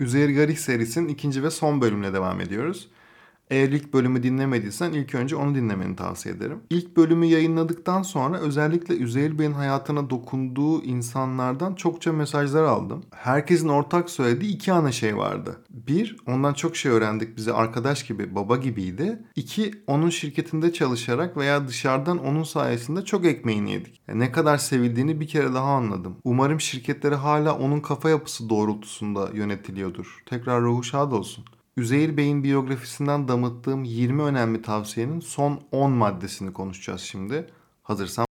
Üzeyir Garih serisinin ikinci ve son bölümüne devam ediyoruz. Eğer ilk bölümü dinlemediysen ilk önce onu dinlemeni tavsiye ederim. İlk bölümü yayınladıktan sonra özellikle Üzeyir Bey'in hayatına dokunduğu insanlardan çokça mesajlar aldım. Herkesin ortak söylediği iki ana şey vardı. Bir, ondan çok şey öğrendik bize arkadaş gibi, baba gibiydi. İki, onun şirketinde çalışarak veya dışarıdan onun sayesinde çok ekmeğini yedik. Yani ne kadar sevildiğini bir kere daha anladım. Umarım şirketleri hala onun kafa yapısı doğrultusunda yönetiliyordur. Tekrar ruhu şad olsun. Üzeyir Bey'in biyografisinden damıttığım 20 önemli tavsiyenin son 10 maddesini konuşacağız şimdi. Hazırsan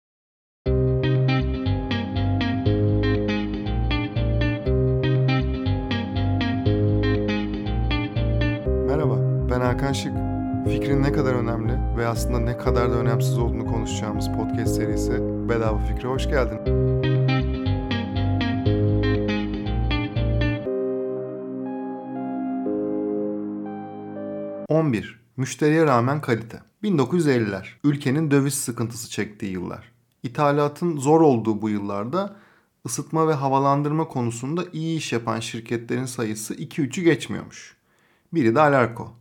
Merhaba, ben Hakan Şık. Fikrin ne kadar önemli ve aslında ne kadar da önemsiz olduğunu konuşacağımız podcast serisi Bedava Fikre hoş geldin. 11. Müşteriye rağmen kalite. 1950'ler. Ülkenin döviz sıkıntısı çektiği yıllar. İthalatın zor olduğu bu yıllarda ısıtma ve havalandırma konusunda iyi iş yapan şirketlerin sayısı 2-3'ü geçmiyormuş. Biri de Alarko.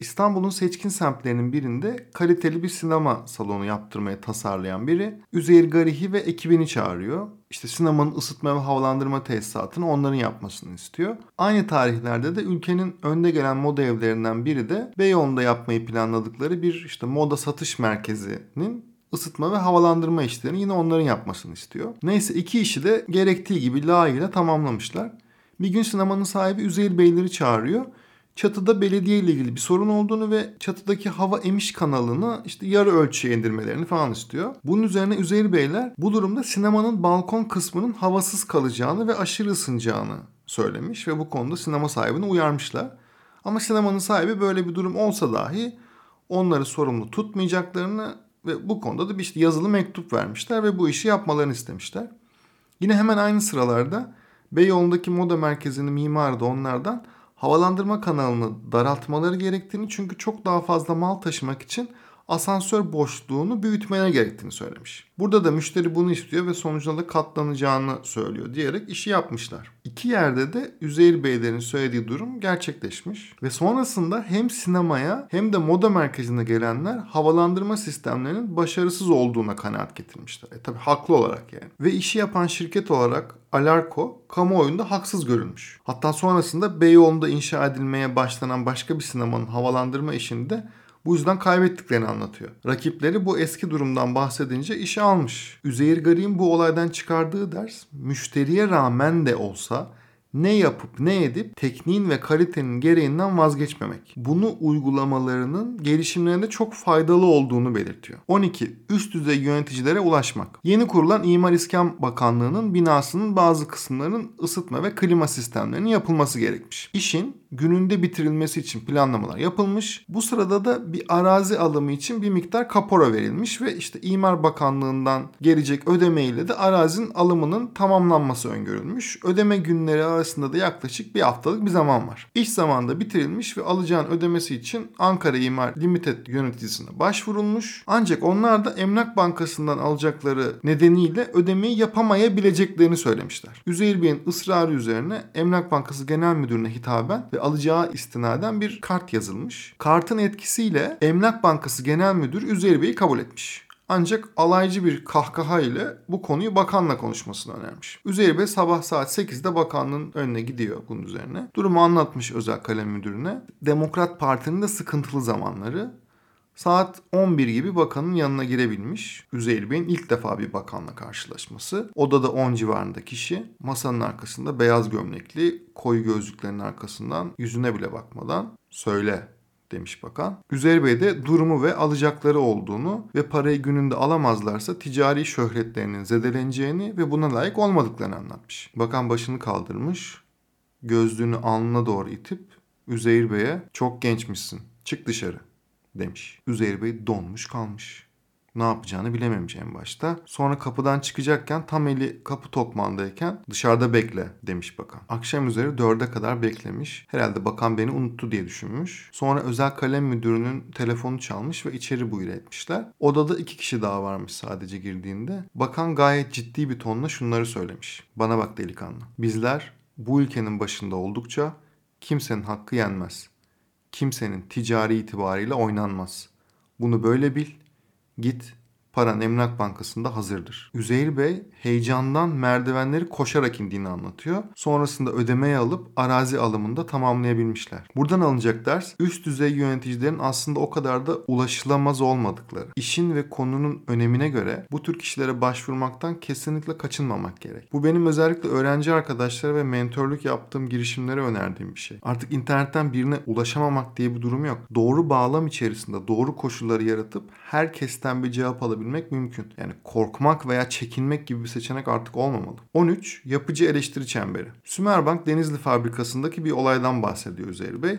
İstanbul'un seçkin semtlerinin birinde kaliteli bir sinema salonu yaptırmaya tasarlayan biri Üzeyir Garihi ve ekibini çağırıyor. İşte sinemanın ısıtma ve havalandırma tesisatını onların yapmasını istiyor. Aynı tarihlerde de ülkenin önde gelen moda evlerinden biri de Beyoğlu'nda yapmayı planladıkları bir işte moda satış merkezinin ısıtma ve havalandırma işlerini yine onların yapmasını istiyor. Neyse iki işi de gerektiği gibi layığıyla tamamlamışlar. Bir gün sinemanın sahibi Üzeyir Beyleri çağırıyor çatıda belediye ile ilgili bir sorun olduğunu ve çatıdaki hava emiş kanalını işte yarı ölçüye indirmelerini falan istiyor. Bunun üzerine Üzeyir Beyler bu durumda sinemanın balkon kısmının havasız kalacağını ve aşırı ısınacağını söylemiş ve bu konuda sinema sahibini uyarmışlar. Ama sinemanın sahibi böyle bir durum olsa dahi onları sorumlu tutmayacaklarını ve bu konuda da bir işte yazılı mektup vermişler ve bu işi yapmalarını istemişler. Yine hemen aynı sıralarda Beyoğlu'ndaki moda merkezinin mimarı da onlardan havalandırma kanalını daraltmaları gerektiğini çünkü çok daha fazla mal taşımak için asansör boşluğunu büyütmeye gerektiğini söylemiş. Burada da müşteri bunu istiyor ve sonucunda da katlanacağını söylüyor diyerek işi yapmışlar. İki yerde de Üzeyir Beylerin söylediği durum gerçekleşmiş. Ve sonrasında hem sinemaya hem de moda merkezine gelenler havalandırma sistemlerinin başarısız olduğuna kanaat getirmişler. E tabi haklı olarak yani. Ve işi yapan şirket olarak Alarko kamuoyunda haksız görülmüş. Hatta sonrasında Beyoğlu'nda inşa edilmeye başlanan başka bir sinemanın havalandırma işinde bu yüzden kaybettiklerini anlatıyor. Rakipleri bu eski durumdan bahsedince işe almış. Üzeyir Garip'in bu olaydan çıkardığı ders müşteriye rağmen de olsa ne yapıp ne edip tekniğin ve kalitenin gereğinden vazgeçmemek. Bunu uygulamalarının gelişimlerinde çok faydalı olduğunu belirtiyor. 12. Üst düzey yöneticilere ulaşmak. Yeni kurulan İmar İskan Bakanlığı'nın binasının bazı kısımlarının ısıtma ve klima sistemlerinin yapılması gerekmiş. İşin gününde bitirilmesi için planlamalar yapılmış. Bu sırada da bir arazi alımı için bir miktar kapora verilmiş ve işte İmar Bakanlığı'ndan gelecek ödemeyle de arazinin alımının tamamlanması öngörülmüş. Ödeme günleri arasında da yaklaşık bir haftalık bir zaman var. İş zamanında bitirilmiş ve alacağın ödemesi için Ankara İmar Limited yöneticisine başvurulmuş. Ancak onlar da Emlak Bankası'ndan alacakları nedeniyle ödemeyi yapamayabileceklerini söylemişler. Üzeyir Bey'in ısrarı üzerine Emlak Bankası Genel Müdürüne hitaben ve alacağı istinaden bir kart yazılmış. Kartın etkisiyle Emlak Bankası Genel Müdürü Üzeyir Bey'i kabul etmiş. Ancak alaycı bir kahkaha ile bu konuyu bakanla konuşmasını önermiş. Üzeyir Bey sabah saat 8'de bakanlığın önüne gidiyor bunun üzerine. Durumu anlatmış özel kalem müdürüne. Demokrat Parti'nin de sıkıntılı zamanları. Saat 11 gibi bakanın yanına girebilmiş. Üzeyir Bey'in ilk defa bir bakanla karşılaşması. Odada 10 civarında kişi. Masanın arkasında beyaz gömlekli, koyu gözlüklerin arkasından yüzüne bile bakmadan söyle demiş bakan. Üzeyir Bey de durumu ve alacakları olduğunu ve parayı gününde alamazlarsa ticari şöhretlerinin zedeleneceğini ve buna layık olmadıklarını anlatmış. Bakan başını kaldırmış, gözlüğünü alnına doğru itip Üzeyir Bey'e çok gençmişsin çık dışarı demiş. Üzeyir Bey donmuş kalmış. Ne yapacağını bilememiş en başta. Sonra kapıdan çıkacakken tam eli kapı tokmağındayken dışarıda bekle demiş bakan. Akşam üzeri dörde kadar beklemiş. Herhalde bakan beni unuttu diye düşünmüş. Sonra özel kalem müdürünün telefonu çalmış ve içeri buyur etmişler. Odada iki kişi daha varmış sadece girdiğinde. Bakan gayet ciddi bir tonla şunları söylemiş. Bana bak delikanlı. Bizler bu ülkenin başında oldukça kimsenin hakkı yenmez. Kimsenin ticari itibariyle oynanmaz. Bunu böyle bil. Git paran Emlak Bankası'nda hazırdır. Üzeyir Bey heyecandan merdivenleri koşarak indiğini anlatıyor. Sonrasında ödemeyi alıp arazi alımında tamamlayabilmişler. Buradan alınacak ders üst düzey yöneticilerin aslında o kadar da ulaşılamaz olmadıkları. İşin ve konunun önemine göre bu tür kişilere başvurmaktan kesinlikle kaçınmamak gerek. Bu benim özellikle öğrenci arkadaşlara ve mentorluk yaptığım girişimlere önerdiğim bir şey. Artık internetten birine ulaşamamak diye bir durum yok. Doğru bağlam içerisinde doğru koşulları yaratıp herkesten bir cevap alabilmek mümkün. Yani korkmak veya çekinmek gibi bir seçenek artık olmamalı. 13. Yapıcı eleştiri çemberi. Sümerbank Denizli fabrikasındaki bir olaydan bahsediyor Üzeyir Bey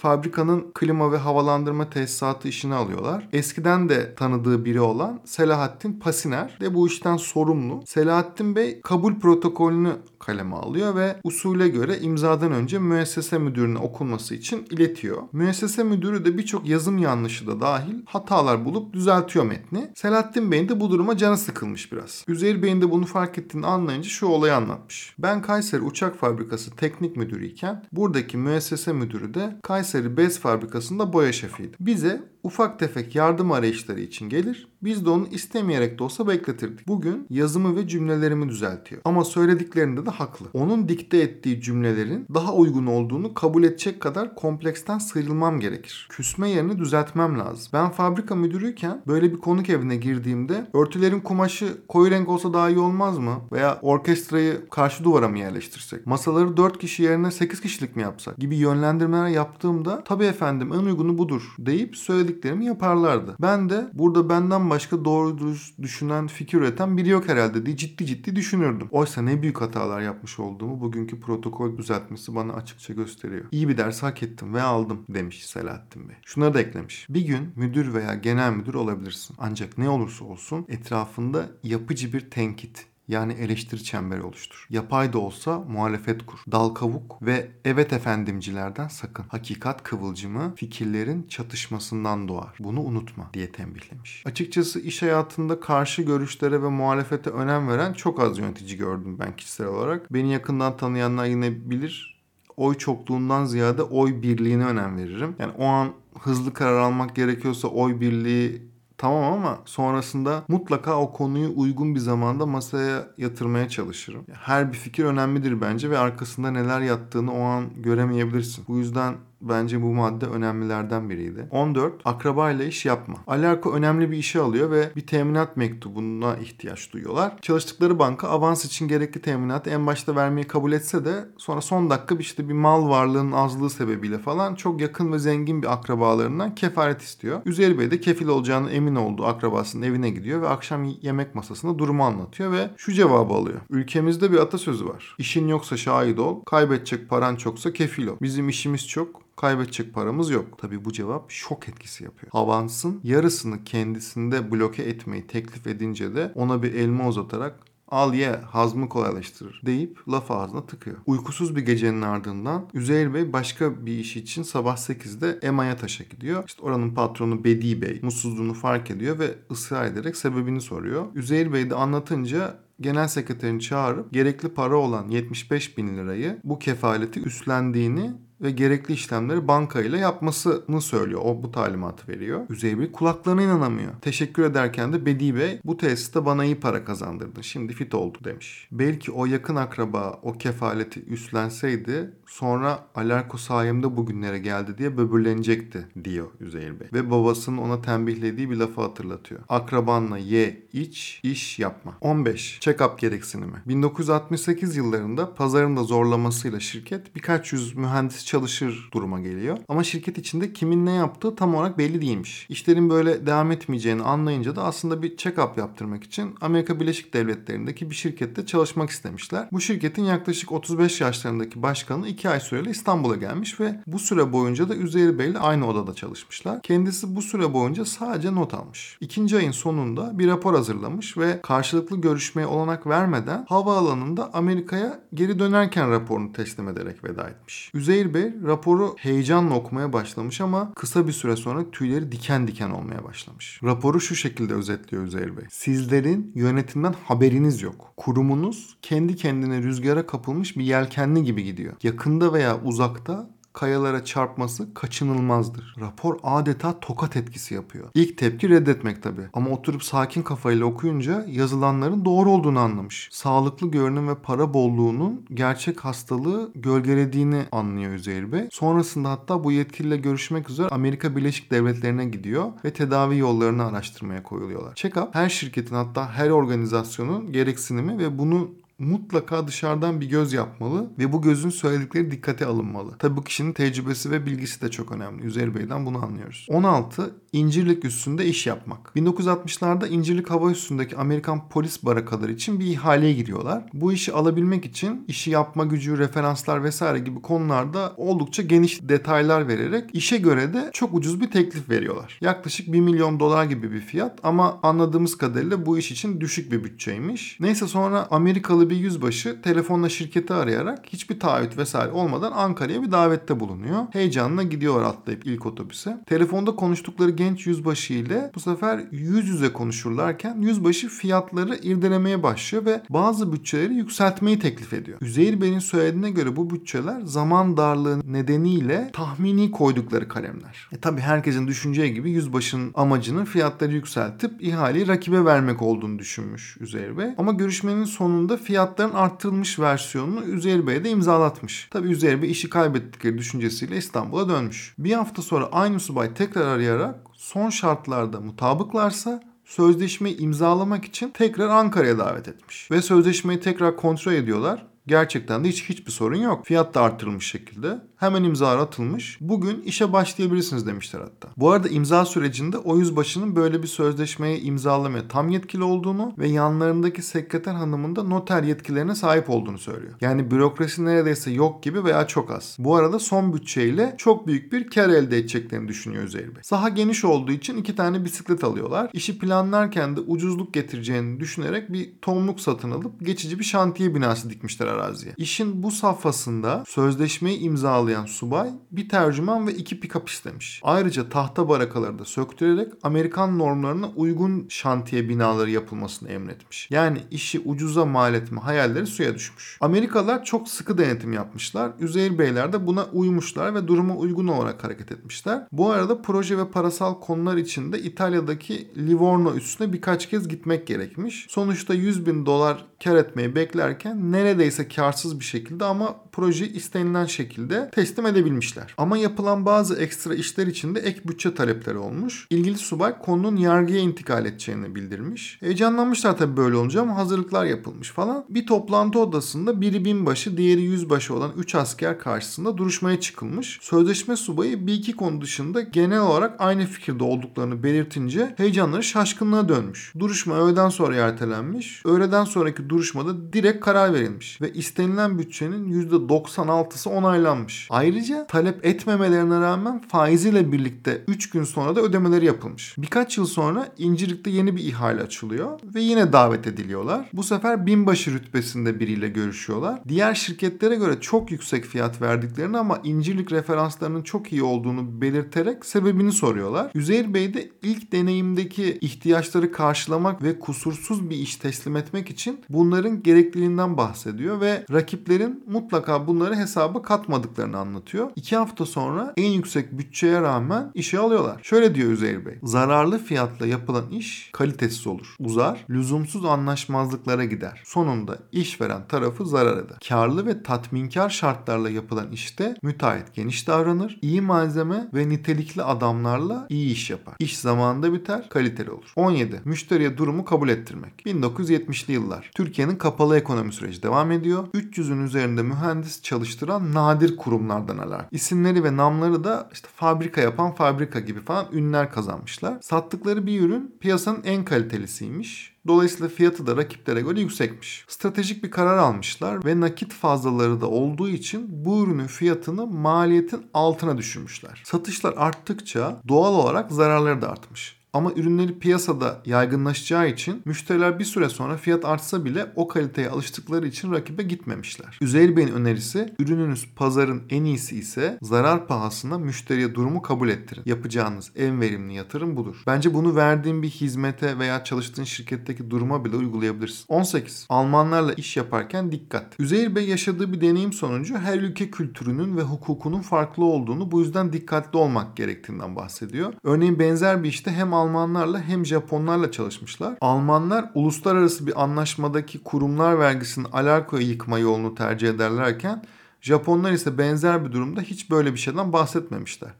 fabrikanın klima ve havalandırma tesisatı işini alıyorlar. Eskiden de tanıdığı biri olan Selahattin Pasiner de bu işten sorumlu. Selahattin Bey kabul protokolünü kaleme alıyor ve usule göre imzadan önce müessese müdürüne okunması için iletiyor. Müessese müdürü de birçok yazım yanlışı da dahil hatalar bulup düzeltiyor metni. Selahattin Bey'in de bu duruma canı sıkılmış biraz. Üzeyir Bey'in de bunu fark ettiğini anlayınca şu olayı anlatmış. Ben Kayseri Uçak Fabrikası teknik müdürüyken buradaki müessese müdürü de Kayseri Bez Fabrikası'nda boya şefiydi. Bize ufak tefek yardım arayışları için gelir. Biz de onu istemeyerek de olsa bekletirdik. Bugün yazımı ve cümlelerimi düzeltiyor. Ama söylediklerinde de haklı. Onun dikte ettiği cümlelerin daha uygun olduğunu kabul edecek kadar kompleksten sıyrılmam gerekir. Küsme yerini düzeltmem lazım. Ben fabrika müdürüyken böyle bir konuk evine girdiğimde örtülerin kumaşı koyu renk olsa daha iyi olmaz mı? Veya orkestrayı karşı duvara mı yerleştirsek? Masaları 4 kişi yerine 8 kişilik mi yapsak? Gibi yönlendirmeler yaptığımda tabii efendim en uygunu budur deyip söylediklerimi yaparlardı. Ben de burada benden başka doğru düşünen, fikir üreten biri yok herhalde diye ciddi ciddi düşünürdüm. Oysa ne büyük hatalar yapmış olduğumu bugünkü protokol düzeltmesi bana açıkça gösteriyor. İyi bir ders hak ettim ve aldım demiş Selahattin Bey. Şunları da eklemiş. Bir gün müdür veya genel müdür olabilirsin. Ancak ne olursa olsun etrafında yapıcı bir tenkit, yani eleştiri çemberi oluştur. Yapay da olsa muhalefet kur. Dal kavuk ve evet efendimcilerden sakın. Hakikat kıvılcımı fikirlerin çatışmasından doğar. Bunu unutma diye tembihlemiş. Açıkçası iş hayatında karşı görüşlere ve muhalefete önem veren çok az yönetici gördüm ben kişisel olarak. Beni yakından tanıyanlar yine bilir oy çokluğundan ziyade oy birliğine önem veririm. Yani o an hızlı karar almak gerekiyorsa oy birliği Tamam ama sonrasında mutlaka o konuyu uygun bir zamanda masaya yatırmaya çalışırım. Her bir fikir önemlidir bence ve arkasında neler yattığını o an göremeyebilirsin. Bu yüzden Bence bu madde önemlilerden biriydi. 14. Akraba ile iş yapma. Alarko önemli bir işe alıyor ve bir teminat mektubuna ihtiyaç duyuyorlar. Çalıştıkları banka avans için gerekli teminatı en başta vermeyi kabul etse de sonra son dakika işte bir mal varlığının azlığı sebebiyle falan çok yakın ve zengin bir akrabalarından kefaret istiyor. Üzeri Bey de kefil olacağını emin olduğu akrabasının evine gidiyor ve akşam yemek masasında durumu anlatıyor ve şu cevabı alıyor. Ülkemizde bir atasözü var. İşin yoksa şahit ol, kaybedecek paran çoksa kefil ol. Bizim işimiz çok, kaybedecek paramız yok. Tabi bu cevap şok etkisi yapıyor. Avansın yarısını kendisinde bloke etmeyi teklif edince de ona bir elma uzatarak al ye hazmı kolaylaştırır deyip laf ağzına tıkıyor. Uykusuz bir gecenin ardından Üzeyir Bey başka bir iş için sabah 8'de Emaya Taş'a gidiyor. İşte oranın patronu Bedi Bey mutsuzluğunu fark ediyor ve ısrar ederek sebebini soruyor. Üzeyir Bey de anlatınca genel sekreterini çağırıp gerekli para olan 75 bin lirayı bu kefaleti üstlendiğini ve gerekli işlemleri bankayla yapmasını söylüyor. O bu talimatı veriyor. Üzeyir kulaklarına inanamıyor. Teşekkür ederken de Bedi Bey bu tesiste bana iyi para kazandırdın. Şimdi fit oldu demiş. Belki o yakın akraba o kefaleti üstlenseydi sonra Alarko sayemde bugünlere geldi diye böbürlenecekti diyor Üzeyir Bey. Ve babasının ona tembihlediği bir lafı hatırlatıyor. Akrabanla ye, iç, iş yapma. 15. Check-up gereksinimi. 1968 yıllarında pazarın da zorlamasıyla şirket birkaç yüz mühendis çalışır duruma geliyor. Ama şirket içinde kimin ne yaptığı tam olarak belli değilmiş. İşlerin böyle devam etmeyeceğini anlayınca da aslında bir check-up yaptırmak için Amerika Birleşik Devletleri'ndeki bir şirkette çalışmak istemişler. Bu şirketin yaklaşık 35 yaşlarındaki başkanı 2 ay süreyle İstanbul'a gelmiş ve bu süre boyunca da Üzeyir Bey ile aynı odada çalışmışlar. Kendisi bu süre boyunca sadece not almış. İkinci ayın sonunda bir rapor hazırlamış ve karşılıklı görüşmeye olanak vermeden havaalanında Amerika'ya geri dönerken raporunu teslim ederek veda etmiş. Üzeyir Bey Bey raporu heyecanla okumaya başlamış ama kısa bir süre sonra tüyleri diken diken olmaya başlamış. Raporu şu şekilde özetliyor Üzeyir Bey. Sizlerin yönetimden haberiniz yok. Kurumunuz kendi kendine rüzgara kapılmış bir yelkenli gibi gidiyor. Yakında veya uzakta kayalara çarpması kaçınılmazdır. Rapor adeta tokat etkisi yapıyor. İlk tepki reddetmek tabi. Ama oturup sakin kafayla okuyunca yazılanların doğru olduğunu anlamış. Sağlıklı görünüm ve para bolluğunun gerçek hastalığı gölgelediğini anlıyor Üzeyir Bey. Sonrasında hatta bu yetkiliyle görüşmek üzere Amerika Birleşik Devletleri'ne gidiyor ve tedavi yollarını araştırmaya koyuluyorlar. Check-up her şirketin hatta her organizasyonun gereksinimi ve bunu mutlaka dışarıdan bir göz yapmalı ve bu gözün söyledikleri dikkate alınmalı. Tabi bu kişinin tecrübesi ve bilgisi de çok önemli. Üzeri Bey'den bunu anlıyoruz. 16. İncirlik üstünde iş yapmak. 1960'larda İncirlik Hava Üssü'ndeki Amerikan polis barakaları için bir ihaleye giriyorlar. Bu işi alabilmek için işi yapma gücü, referanslar vesaire gibi konularda oldukça geniş detaylar vererek işe göre de çok ucuz bir teklif veriyorlar. Yaklaşık 1 milyon dolar gibi bir fiyat ama anladığımız kadarıyla bu iş için düşük bir bütçeymiş. Neyse sonra Amerikalı bir yüzbaşı telefonla şirketi arayarak hiçbir taahhüt vesaire olmadan Ankara'ya bir davette bulunuyor. Heyecanla gidiyor atlayıp ilk otobüse. Telefonda konuştukları genç yüzbaşı ile bu sefer yüz yüze konuşurlarken yüzbaşı fiyatları irdelemeye başlıyor ve bazı bütçeleri yükseltmeyi teklif ediyor. Üzeyir Bey'in söylediğine göre bu bütçeler zaman darlığı nedeniyle tahmini koydukları kalemler. E tabi herkesin düşüneceği gibi yüzbaşının amacının fiyatları yükseltip ihaleyi rakibe vermek olduğunu düşünmüş Üzeyir Bey. Ama görüşmenin sonunda fiyatların arttırılmış versiyonunu Üzeyir Bey'e de imzalatmış. Tabi Üzeyir Bey işi kaybettikleri düşüncesiyle İstanbul'a dönmüş. Bir hafta sonra aynı subay tekrar arayarak son şartlarda mutabıklarsa sözleşmeyi imzalamak için tekrar Ankara'ya davet etmiş. Ve sözleşmeyi tekrar kontrol ediyorlar. Gerçekten de hiç hiçbir sorun yok. Fiyat da artırılmış şekilde. Hemen imza atılmış. Bugün işe başlayabilirsiniz demişler hatta. Bu arada imza sürecinde o yüzbaşının böyle bir sözleşmeye imzalamaya tam yetkili olduğunu ve yanlarındaki sekreter hanımın da noter yetkilerine sahip olduğunu söylüyor. Yani bürokrasi neredeyse yok gibi veya çok az. Bu arada son bütçeyle çok büyük bir kar elde edeceklerini düşünüyor Üzeyir Bey. Saha geniş olduğu için iki tane bisiklet alıyorlar. İşi planlarken de ucuzluk getireceğini düşünerek bir tomluk satın alıp geçici bir şantiye binası dikmişler araziye. İşin bu safhasında sözleşmeyi imzalayan subay bir tercüman ve iki pick-up istemiş. Ayrıca tahta barakaları da söktürerek Amerikan normlarına uygun şantiye binaları yapılmasını emretmiş. Yani işi ucuza mal etme hayalleri suya düşmüş. Amerikalılar çok sıkı denetim yapmışlar. Üzeyir Beyler de buna uymuşlar ve duruma uygun olarak hareket etmişler. Bu arada proje ve parasal konular için de İtalya'daki Livorno üstüne birkaç kez gitmek gerekmiş. Sonuçta 100 bin dolar kar etmeyi beklerken neredeyse karsız bir şekilde ama proje istenilen şekilde teslim edebilmişler. Ama yapılan bazı ekstra işler için de ek bütçe talepleri olmuş. İlgili subay konunun yargıya intikal edeceğini bildirmiş. Heyecanlanmışlar tabii böyle olunca ama hazırlıklar yapılmış falan. Bir toplantı odasında biri binbaşı diğeri yüzbaşı olan 3 asker karşısında duruşmaya çıkılmış. Sözleşme subayı bir iki konu dışında genel olarak aynı fikirde olduklarını belirtince heyecanları şaşkınlığa dönmüş. Duruşma öğleden sonra ertelenmiş. Öğleden sonraki duruşmada direkt karar verilmiş ve istenilen bütçenin %96'sı onaylanmış. Ayrıca talep etmemelerine rağmen faiziyle birlikte 3 gün sonra da ödemeleri yapılmış. Birkaç yıl sonra İncirlik'te yeni bir ihale açılıyor ve yine davet ediliyorlar. Bu sefer binbaşı rütbesinde biriyle görüşüyorlar. Diğer şirketlere göre çok yüksek fiyat verdiklerini ama İncirlik referanslarının çok iyi olduğunu belirterek sebebini soruyorlar. Üzeyir Bey de ilk deneyimdeki ihtiyaçları karşılamak ve kusursuz bir iş teslim etmek için bunların gerekliliğinden bahsediyor ve rakiplerin mutlaka bunları hesaba katmadıklarını anlatıyor. İki hafta sonra en yüksek bütçeye rağmen işe alıyorlar. Şöyle diyor Üzeyir Bey. Zararlı fiyatla yapılan iş kalitesiz olur. Uzar, lüzumsuz anlaşmazlıklara gider. Sonunda işveren tarafı zarar eder. Karlı ve tatminkar şartlarla yapılan işte müteahhit geniş davranır. iyi malzeme ve nitelikli adamlarla iyi iş yapar. İş zamanında biter, kaliteli olur. 17. Müşteriye durumu kabul ettirmek. 1970'li yıllar. Türkiye'nin kapalı ekonomi süreci devam ediyor. 300'ün üzerinde mühendis çalıştıran nadir kurumlardan alar. İsimleri ve namları da işte fabrika yapan fabrika gibi falan ünler kazanmışlar. Sattıkları bir ürün piyasanın en kalitelisiymiş. Dolayısıyla fiyatı da rakiplere göre yüksekmiş. Stratejik bir karar almışlar ve nakit fazlaları da olduğu için bu ürünün fiyatını maliyetin altına düşürmüşler. Satışlar arttıkça doğal olarak zararları da artmış. Ama ürünleri piyasada yaygınlaşacağı için müşteriler bir süre sonra fiyat artsa bile o kaliteye alıştıkları için rakibe gitmemişler. Üzeyir Bey'in önerisi ürününüz pazarın en iyisi ise zarar pahasına müşteriye durumu kabul ettirin. Yapacağınız en verimli yatırım budur. Bence bunu verdiğin bir hizmete veya çalıştığın şirketteki duruma bile uygulayabilirsin. 18. Almanlarla iş yaparken dikkat. Üzeyir Bey yaşadığı bir deneyim sonucu her ülke kültürünün ve hukukunun farklı olduğunu bu yüzden dikkatli olmak gerektiğinden bahsediyor. Örneğin benzer bir işte hem Almanlarla hem Japonlarla çalışmışlar. Almanlar uluslararası bir anlaşmadaki kurumlar vergisinin alarkoya yıkma yolunu tercih ederlerken Japonlar ise benzer bir durumda hiç böyle bir şeyden bahsetmemişler.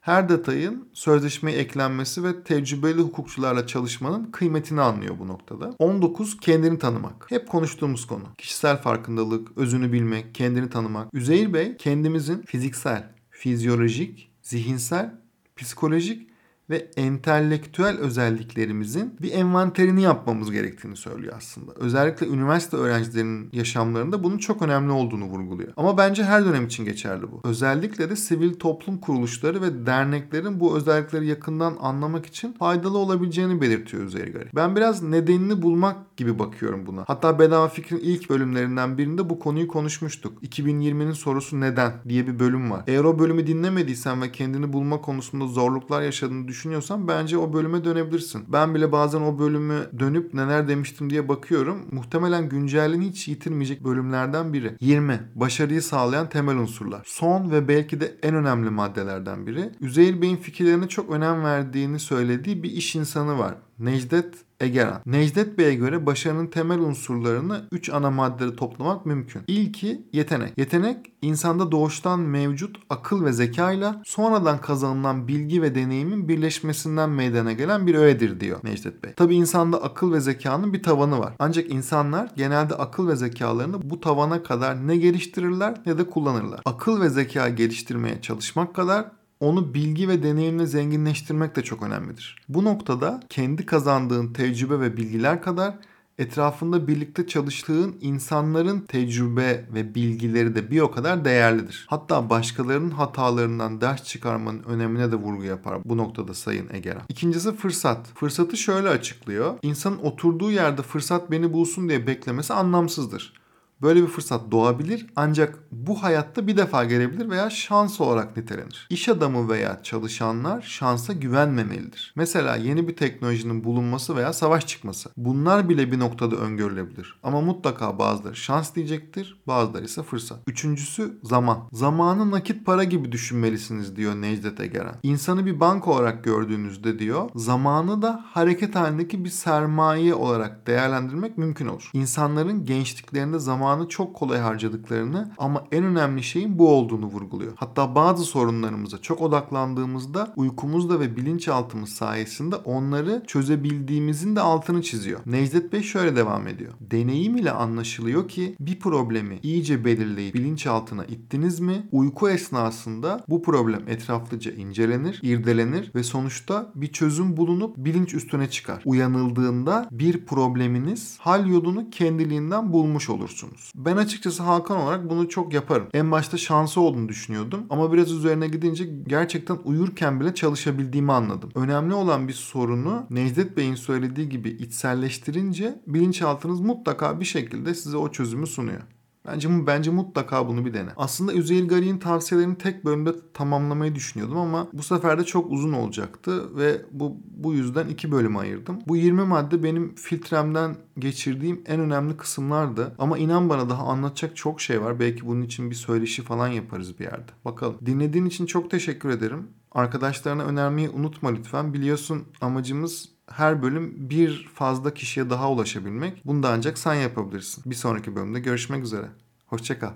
Her detayın sözleşmeye eklenmesi ve tecrübeli hukukçularla çalışmanın kıymetini anlıyor bu noktada. 19. Kendini tanımak. Hep konuştuğumuz konu. Kişisel farkındalık, özünü bilmek, kendini tanımak. Üzeyir Bey kendimizin fiziksel, fizyolojik, zihinsel, psikolojik ve entelektüel özelliklerimizin bir envanterini yapmamız gerektiğini söylüyor aslında. Özellikle üniversite öğrencilerinin yaşamlarında bunun çok önemli olduğunu vurguluyor. Ama bence her dönem için geçerli bu. Özellikle de sivil toplum kuruluşları ve derneklerin bu özellikleri yakından anlamak için faydalı olabileceğini belirtiyor Üzergari. Ben biraz nedenini bulmak gibi bakıyorum buna. Hatta Bedava Fikrin ilk bölümlerinden birinde bu konuyu konuşmuştuk. 2020'nin sorusu neden diye bir bölüm var. Eğer o bölümü dinlemediysen ve kendini bulma konusunda zorluklar yaşadığını düşünüyorsan bence o bölüme dönebilirsin. Ben bile bazen o bölümü dönüp neler demiştim diye bakıyorum. Muhtemelen güncelliğini hiç yitirmeyecek bölümlerden biri. 20. Başarıyı sağlayan temel unsurlar. Son ve belki de en önemli maddelerden biri. Üzeyir Bey'in fikirlerine çok önem verdiğini söylediği bir iş insanı var. Necdet Egeran. Necdet Bey'e göre başarının temel unsurlarını 3 ana maddede toplamak mümkün. İlki yetenek. Yetenek insanda doğuştan mevcut akıl ve zekayla sonradan kazanılan bilgi ve deneyimin birleşmesinden meydana gelen bir öğedir diyor Necdet Bey. Tabi insanda akıl ve zekanın bir tavanı var. Ancak insanlar genelde akıl ve zekalarını bu tavana kadar ne geliştirirler ne de kullanırlar. Akıl ve zeka geliştirmeye çalışmak kadar onu bilgi ve deneyimle zenginleştirmek de çok önemlidir. Bu noktada kendi kazandığın tecrübe ve bilgiler kadar etrafında birlikte çalıştığın insanların tecrübe ve bilgileri de bir o kadar değerlidir. Hatta başkalarının hatalarından ders çıkarmanın önemine de vurgu yapar bu noktada Sayın Egeran. İkincisi fırsat. Fırsatı şöyle açıklıyor. İnsanın oturduğu yerde fırsat beni bulsun diye beklemesi anlamsızdır. Böyle bir fırsat doğabilir ancak bu hayatta bir defa gelebilir veya şans olarak nitelenir. İş adamı veya çalışanlar şansa güvenmemelidir. Mesela yeni bir teknolojinin bulunması veya savaş çıkması. Bunlar bile bir noktada öngörülebilir. Ama mutlaka bazıları şans diyecektir, bazıları ise fırsat. Üçüncüsü zaman. Zamanı nakit para gibi düşünmelisiniz diyor Necdet Egeran. İnsanı bir banka olarak gördüğünüzde diyor, zamanı da hareket halindeki bir sermaye olarak değerlendirmek mümkün olur. İnsanların gençliklerinde zaman zamanı çok kolay harcadıklarını ama en önemli şeyin bu olduğunu vurguluyor. Hatta bazı sorunlarımıza çok odaklandığımızda uykumuzda ve bilinçaltımız sayesinde onları çözebildiğimizin de altını çiziyor. Necdet Bey şöyle devam ediyor. Deneyim ile anlaşılıyor ki bir problemi iyice belirleyip bilinçaltına ittiniz mi uyku esnasında bu problem etraflıca incelenir, irdelenir ve sonuçta bir çözüm bulunup bilinç üstüne çıkar. Uyanıldığında bir probleminiz hal yolunu kendiliğinden bulmuş olursunuz yapıyorsunuz. Ben açıkçası Hakan olarak bunu çok yaparım. En başta şansı olduğunu düşünüyordum ama biraz üzerine gidince gerçekten uyurken bile çalışabildiğimi anladım. Önemli olan bir sorunu Necdet Bey'in söylediği gibi içselleştirince bilinçaltınız mutlaka bir şekilde size o çözümü sunuyor. Bence bence mutlaka bunu bir dene. Aslında Üzeyir Gari'nin tavsiyelerini tek bölümde tamamlamayı düşünüyordum ama bu sefer de çok uzun olacaktı ve bu bu yüzden iki bölüm ayırdım. Bu 20 madde benim filtremden geçirdiğim en önemli kısımlardı. Ama inan bana daha anlatacak çok şey var. Belki bunun için bir söyleşi falan yaparız bir yerde. Bakalım. Dinlediğin için çok teşekkür ederim. Arkadaşlarına önermeyi unutma lütfen. Biliyorsun amacımız her bölüm bir fazla kişiye daha ulaşabilmek. Bunu da ancak sen yapabilirsin. Bir sonraki bölümde görüşmek üzere. Hoşçakal.